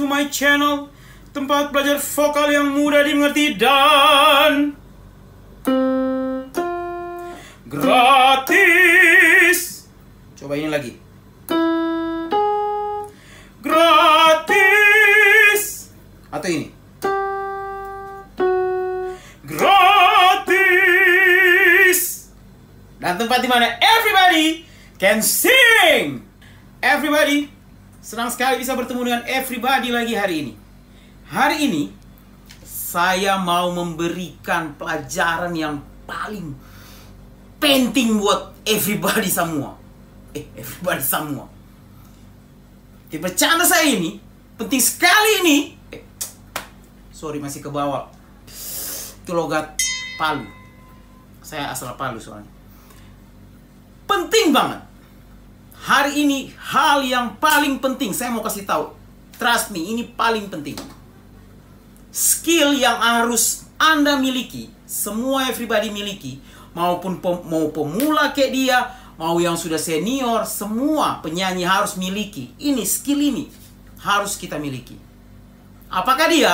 to my channel Tempat belajar vokal yang mudah dimengerti dan Gratis. Coba ini lagi. Gratis. Atau ini. Gratis. Dan tempat di mana everybody can sing. Everybody Senang sekali bisa bertemu dengan everybody lagi hari ini Hari ini saya mau memberikan pelajaran yang paling penting buat everybody semua. Eh, everybody semua. Di bercanda saya ini penting sekali ini. Eh, sorry masih ke bawah. Itu logat Palu. Saya asal Palu soalnya. Penting banget. Hari ini hal yang paling penting saya mau kasih tahu. Trust me, ini paling penting skill yang harus Anda miliki, semua everybody miliki, maupun pem, mau pemula kayak dia, mau yang sudah senior, semua penyanyi harus miliki. Ini skill ini harus kita miliki. Apakah dia?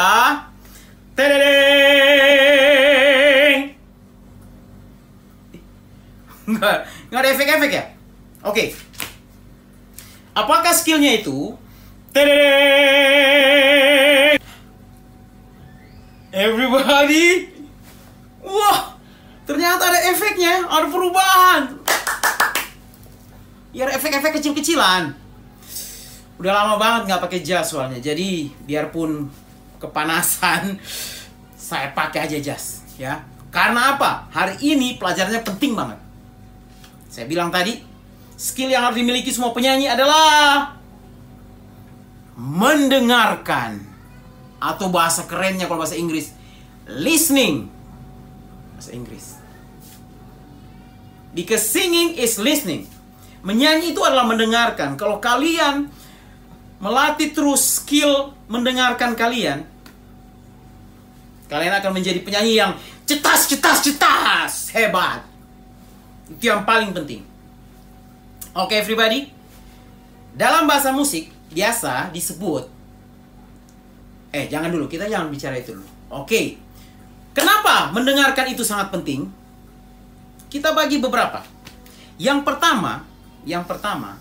Tedeng! Nggak, nggak ada efek-efek ya? Oke. Apakah skillnya itu? Tedeng! Everybody. Wah, ternyata ada efeknya, ada perubahan. Biar efek-efek kecil-kecilan. Udah lama banget nggak pakai jas soalnya. Jadi biarpun kepanasan, saya pakai aja jas, ya. Karena apa? Hari ini pelajarannya penting banget. Saya bilang tadi, skill yang harus dimiliki semua penyanyi adalah mendengarkan. Atau bahasa kerennya kalau bahasa Inggris. Listening. Bahasa Inggris. Because singing is listening. Menyanyi itu adalah mendengarkan. Kalau kalian melatih terus skill mendengarkan kalian kalian akan menjadi penyanyi yang cetas cetas cetas. Hebat. Itu yang paling penting oke okay, everybody dalam bahasa musik biasa disebut Eh, jangan dulu. Kita jangan bicara itu dulu. Oke. Kenapa mendengarkan itu sangat penting? Kita bagi beberapa. Yang pertama, yang pertama,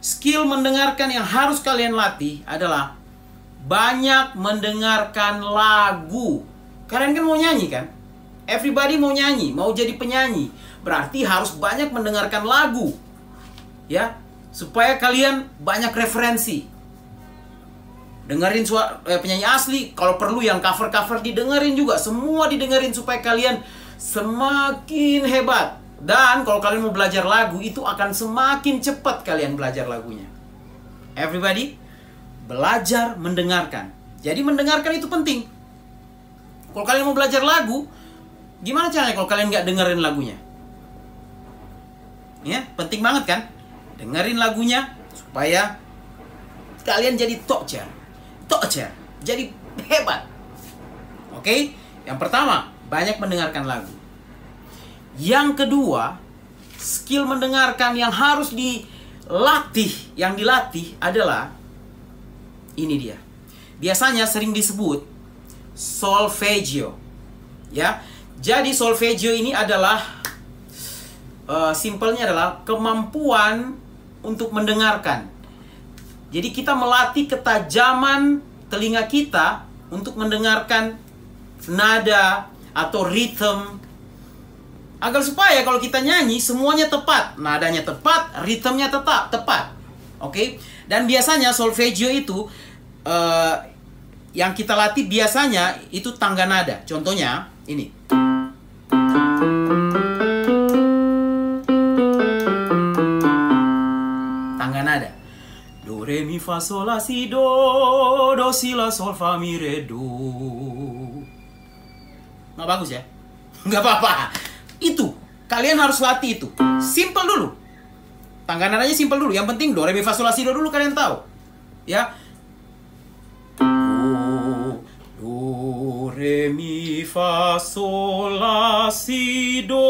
skill mendengarkan yang harus kalian latih adalah banyak mendengarkan lagu. Kalian kan mau nyanyi kan? Everybody mau nyanyi, mau jadi penyanyi. Berarti harus banyak mendengarkan lagu. Ya, supaya kalian banyak referensi. Dengerin suara eh, penyanyi asli kalau perlu yang cover cover didengerin juga. Semua didengerin supaya kalian semakin hebat. Dan kalau kalian mau belajar lagu itu akan semakin cepat kalian belajar lagunya. Everybody belajar mendengarkan. Jadi mendengarkan itu penting. Kalau kalian mau belajar lagu gimana caranya kalau kalian nggak dengerin lagunya? Ya penting banget kan dengerin lagunya supaya kalian jadi tokcer aja Jadi hebat. Oke? Yang pertama, banyak mendengarkan lagu. Yang kedua, skill mendengarkan yang harus dilatih, yang dilatih adalah ini dia. Biasanya sering disebut solfeggio. Ya. Jadi solfeggio ini adalah uh, simpelnya adalah kemampuan untuk mendengarkan. Jadi kita melatih ketajaman telinga kita untuk mendengarkan nada atau ritme agar supaya kalau kita nyanyi semuanya tepat, nadanya tepat, ritmenya tetap tepat. Oke? Okay? Dan biasanya solfeggio itu uh, yang kita latih biasanya itu tangga nada. Contohnya ini. Fa sol la si do do si la sol fa mi re do. Nggak bagus ya? Nggak apa-apa. Itu kalian harus latih itu. Simple dulu. Tangga nadanya simple dulu. Yang penting do re mi fa sol la si do dulu kalian tahu. Ya. Do do re mi fa sol la si do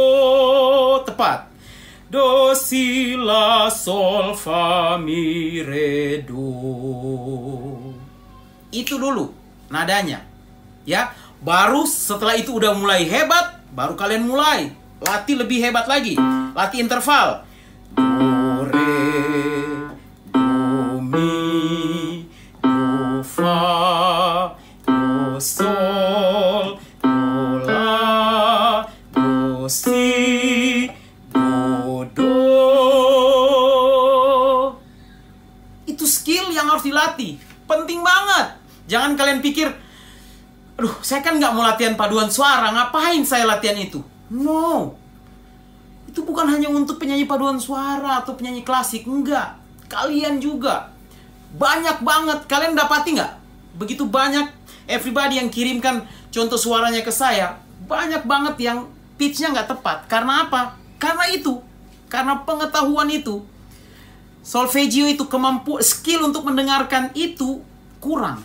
do si la sol fa mi re do. Itu dulu nadanya. Ya, baru setelah itu udah mulai hebat, baru kalian mulai latih lebih hebat lagi. Latih interval. Do saya kan nggak mau latihan paduan suara ngapain saya latihan itu? No. Itu bukan hanya untuk penyanyi paduan suara atau penyanyi klasik enggak. Kalian juga. Banyak banget. Kalian dapati nggak? Begitu banyak everybody yang kirimkan contoh suaranya ke saya banyak banget yang pitchnya nggak tepat. Karena apa? Karena itu. Karena pengetahuan itu. Solfeggio itu kemampu skill untuk mendengarkan itu kurang.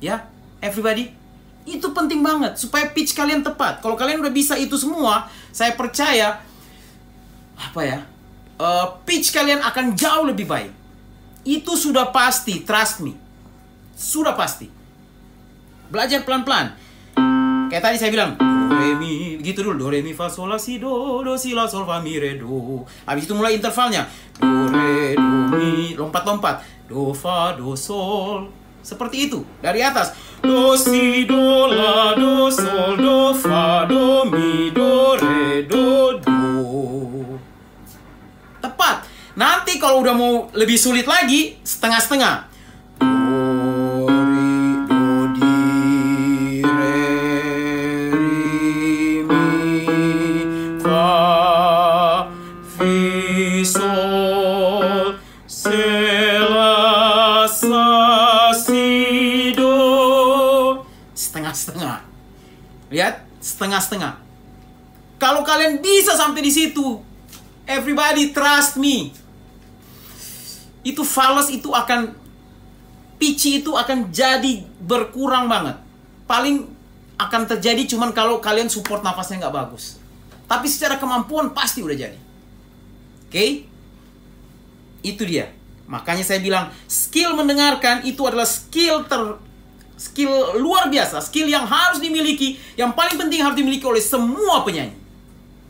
Ya everybody itu penting banget supaya pitch kalian tepat. Kalau kalian udah bisa itu semua saya percaya apa ya eh, pitch kalian akan jauh lebih baik. Itu sudah pasti trust me. Sudah pasti. Belajar pelan-pelan. Kayak tadi saya bilang do re mi gitu dulu. Do re mi fa sol la si do do si la sol fa mi re do. Habis itu mulai intervalnya. Do re do mi lompat-lompat. Do fa do sol seperti itu dari atas. Do si do la do sol do fa do mi do re do do tepat. Nanti kalau udah mau lebih sulit lagi setengah-setengah. Do setengah-setengah. Kalau kalian bisa sampai di situ everybody trust me. Itu fals itu akan pitchy itu akan jadi berkurang banget. Paling akan terjadi cuman kalau kalian support nafasnya nggak bagus. Tapi secara kemampuan pasti udah jadi. Oke? Itu dia. Makanya saya bilang skill mendengarkan itu adalah skill ter skill luar biasa skill yang harus dimiliki yang paling penting harus dimiliki oleh semua penyanyi.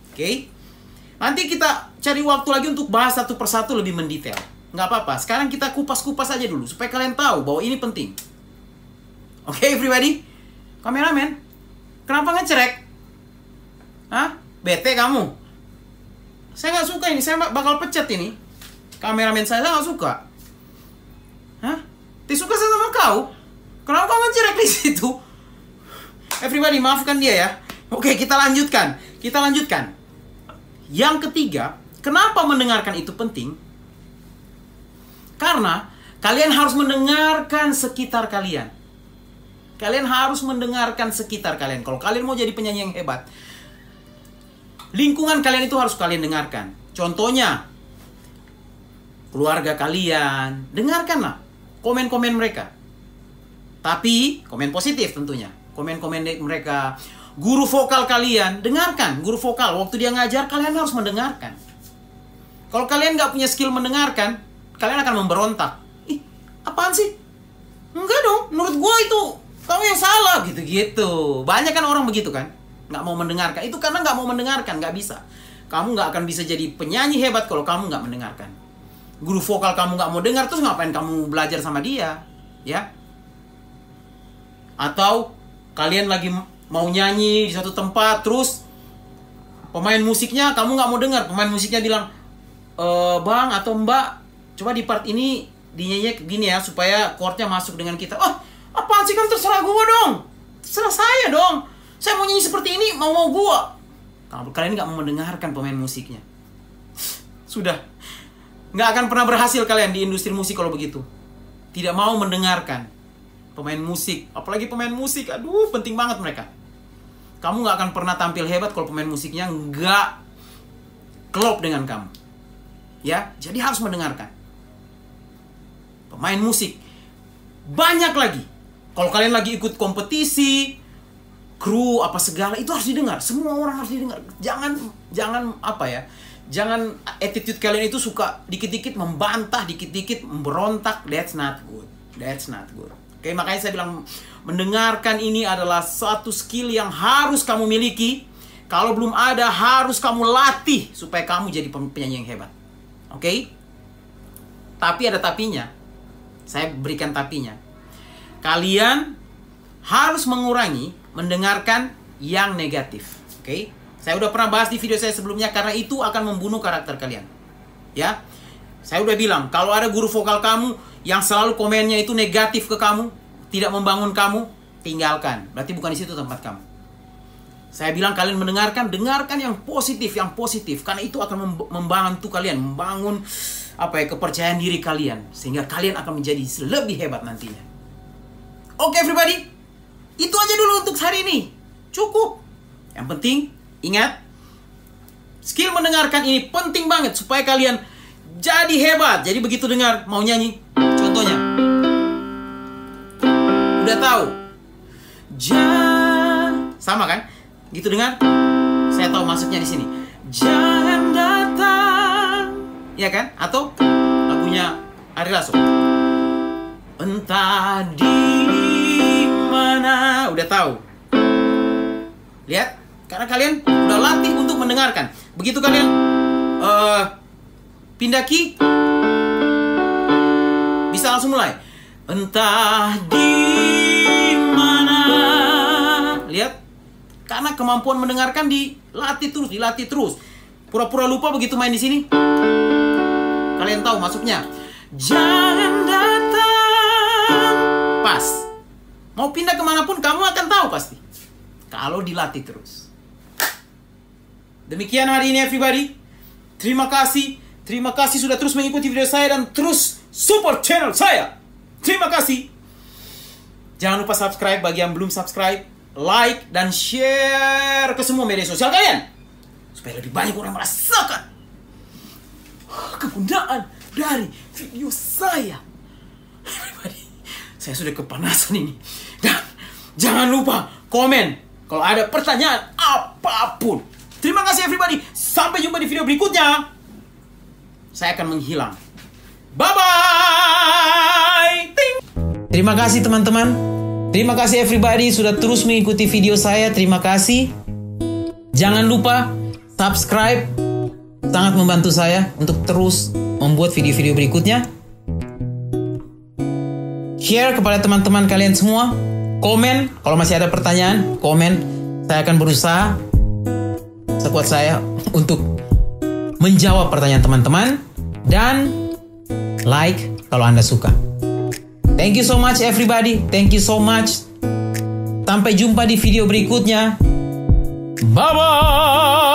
Oke? Nanti kita cari waktu lagi untuk bahas satu persatu lebih mendetail. Nggak apa-apa sekarang kita kupas-kupas aja dulu supaya kalian tahu bahwa ini penting. Oke everybody? Kameramen? Kenapa ngecerek? Hah? bete kamu? Saya nggak suka ini saya bakal pecat ini. Kameramen saya nggak suka. Hah? Tidak suka saya sama kau? Kenapa kau mencerek di situ? Everybody, maafkan dia ya. Oke, kita lanjutkan. Kita lanjutkan. Yang ketiga, kenapa mendengarkan itu penting? Karena kalian harus mendengarkan sekitar kalian. Kalian harus mendengarkan sekitar kalian. Kalau kalian mau jadi penyanyi yang hebat, lingkungan kalian itu harus kalian dengarkan. Contohnya, keluarga kalian, dengarkanlah komen-komen mereka. Tapi komen positif tentunya. Komen-komen mereka. Guru vokal kalian, dengarkan guru vokal. Waktu dia ngajar, kalian harus mendengarkan. Kalau kalian nggak punya skill mendengarkan, kalian akan memberontak. Ih, apaan sih? Enggak dong, menurut gua itu kamu yang salah gitu-gitu. Banyak kan orang begitu kan? Nggak mau mendengarkan. Itu karena nggak mau mendengarkan, nggak bisa. Kamu nggak akan bisa jadi penyanyi hebat kalau kamu nggak mendengarkan. Guru vokal kamu nggak mau dengar, terus ngapain kamu belajar sama dia? Ya, atau kalian lagi mau nyanyi di satu tempat terus pemain musiknya kamu nggak mau dengar pemain musiknya bilang e, bang atau mbak coba di part ini dinyanyi gini ya supaya chordnya masuk dengan kita. Oh apaan sih kan terserah gue dong. Terserah saya dong. Saya mau nyanyi seperti ini mau mau gue kalian nggak mau mendengarkan pemain musiknya sudah. Nggak akan pernah berhasil kalian di industri musik kalau begitu. Tidak mau mendengarkan pemain musik. Apalagi pemain musik aduh penting banget mereka. Kamu nggak akan pernah tampil hebat kalau pemain musiknya nggak klop dengan kamu. Ya jadi harus mendengarkan. Pemain musik. Banyak lagi. Kalau kalian lagi ikut kompetisi kru apa segala itu harus didengar. Semua orang harus didengar. Jangan jangan apa ya jangan attitude kalian itu suka dikit-dikit membantah, dikit-dikit memberontak. That's not good. That's not good. Oke, makanya saya bilang mendengarkan ini adalah satu skill yang harus kamu miliki. Kalau belum ada, harus kamu latih supaya kamu jadi penyanyi yang hebat. Oke? Tapi ada tapinya. Saya berikan tapinya. Kalian harus mengurangi mendengarkan yang negatif. Oke? Okay? Saya udah pernah bahas di video saya sebelumnya karena itu akan membunuh karakter kalian. Ya. Saya udah bilang, kalau ada guru vokal kamu yang selalu komennya itu negatif ke kamu, tidak membangun kamu, tinggalkan. Berarti bukan di situ tempat kamu. Saya bilang kalian mendengarkan, dengarkan yang positif, yang positif karena itu akan membantu kalian membangun apa ya kepercayaan diri kalian sehingga kalian akan menjadi lebih hebat nantinya. Oke okay, everybody, itu aja dulu untuk hari ini. Cukup. Yang penting, ingat, skill mendengarkan ini penting banget supaya kalian jadi hebat. Jadi begitu dengar mau nyanyi, Udah tahu. Jangan sama kan? Gitu dengar? Saya tahu masuknya di sini. Jangan datang. Ya kan? Atau lagunya Ari Lasso. Entah di mana udah tahu lihat karena kalian udah latih untuk mendengarkan begitu kalian uh, pindah key bisa langsung mulai entah di lihat karena kemampuan mendengarkan dilatih terus dilatih terus pura-pura lupa begitu main di sini kalian tahu masuknya jangan datang pas Mau pindah ke mana pun kamu akan tahu pasti. Kalau dilatih terus. Demikian hari ini everybody. Terima kasih. Terima kasih sudah terus mengikuti video saya dan terus support channel saya. Terima kasih. Jangan lupa subscribe bagi yang belum subscribe. Like dan share ke semua media sosial kalian. Supaya lebih banyak orang merasakan kegunaan dari video saya. Everybody. Saya sudah kepanasan ini. Dan jangan lupa komen kalau ada pertanyaan apa pun. Terima kasih everybody. Sampai jumpa di video berikutnya. Saya akan menghilang. Bye bye. Terima kasih teman-teman. Terima kasih everybody sudah terus mengikuti video saya. Terima kasih. Jangan lupa subscribe. Sangat membantu saya untuk terus membuat video-video berikutnya share kepada teman-teman kalian semua. Komen kalau masih ada pertanyaan, komen. Saya akan berusaha sekuat saya untuk menjawab pertanyaan teman-teman dan like kalau Anda suka. Thank you so much everybody. Thank you so much. Sampai jumpa di video berikutnya. Bye bye.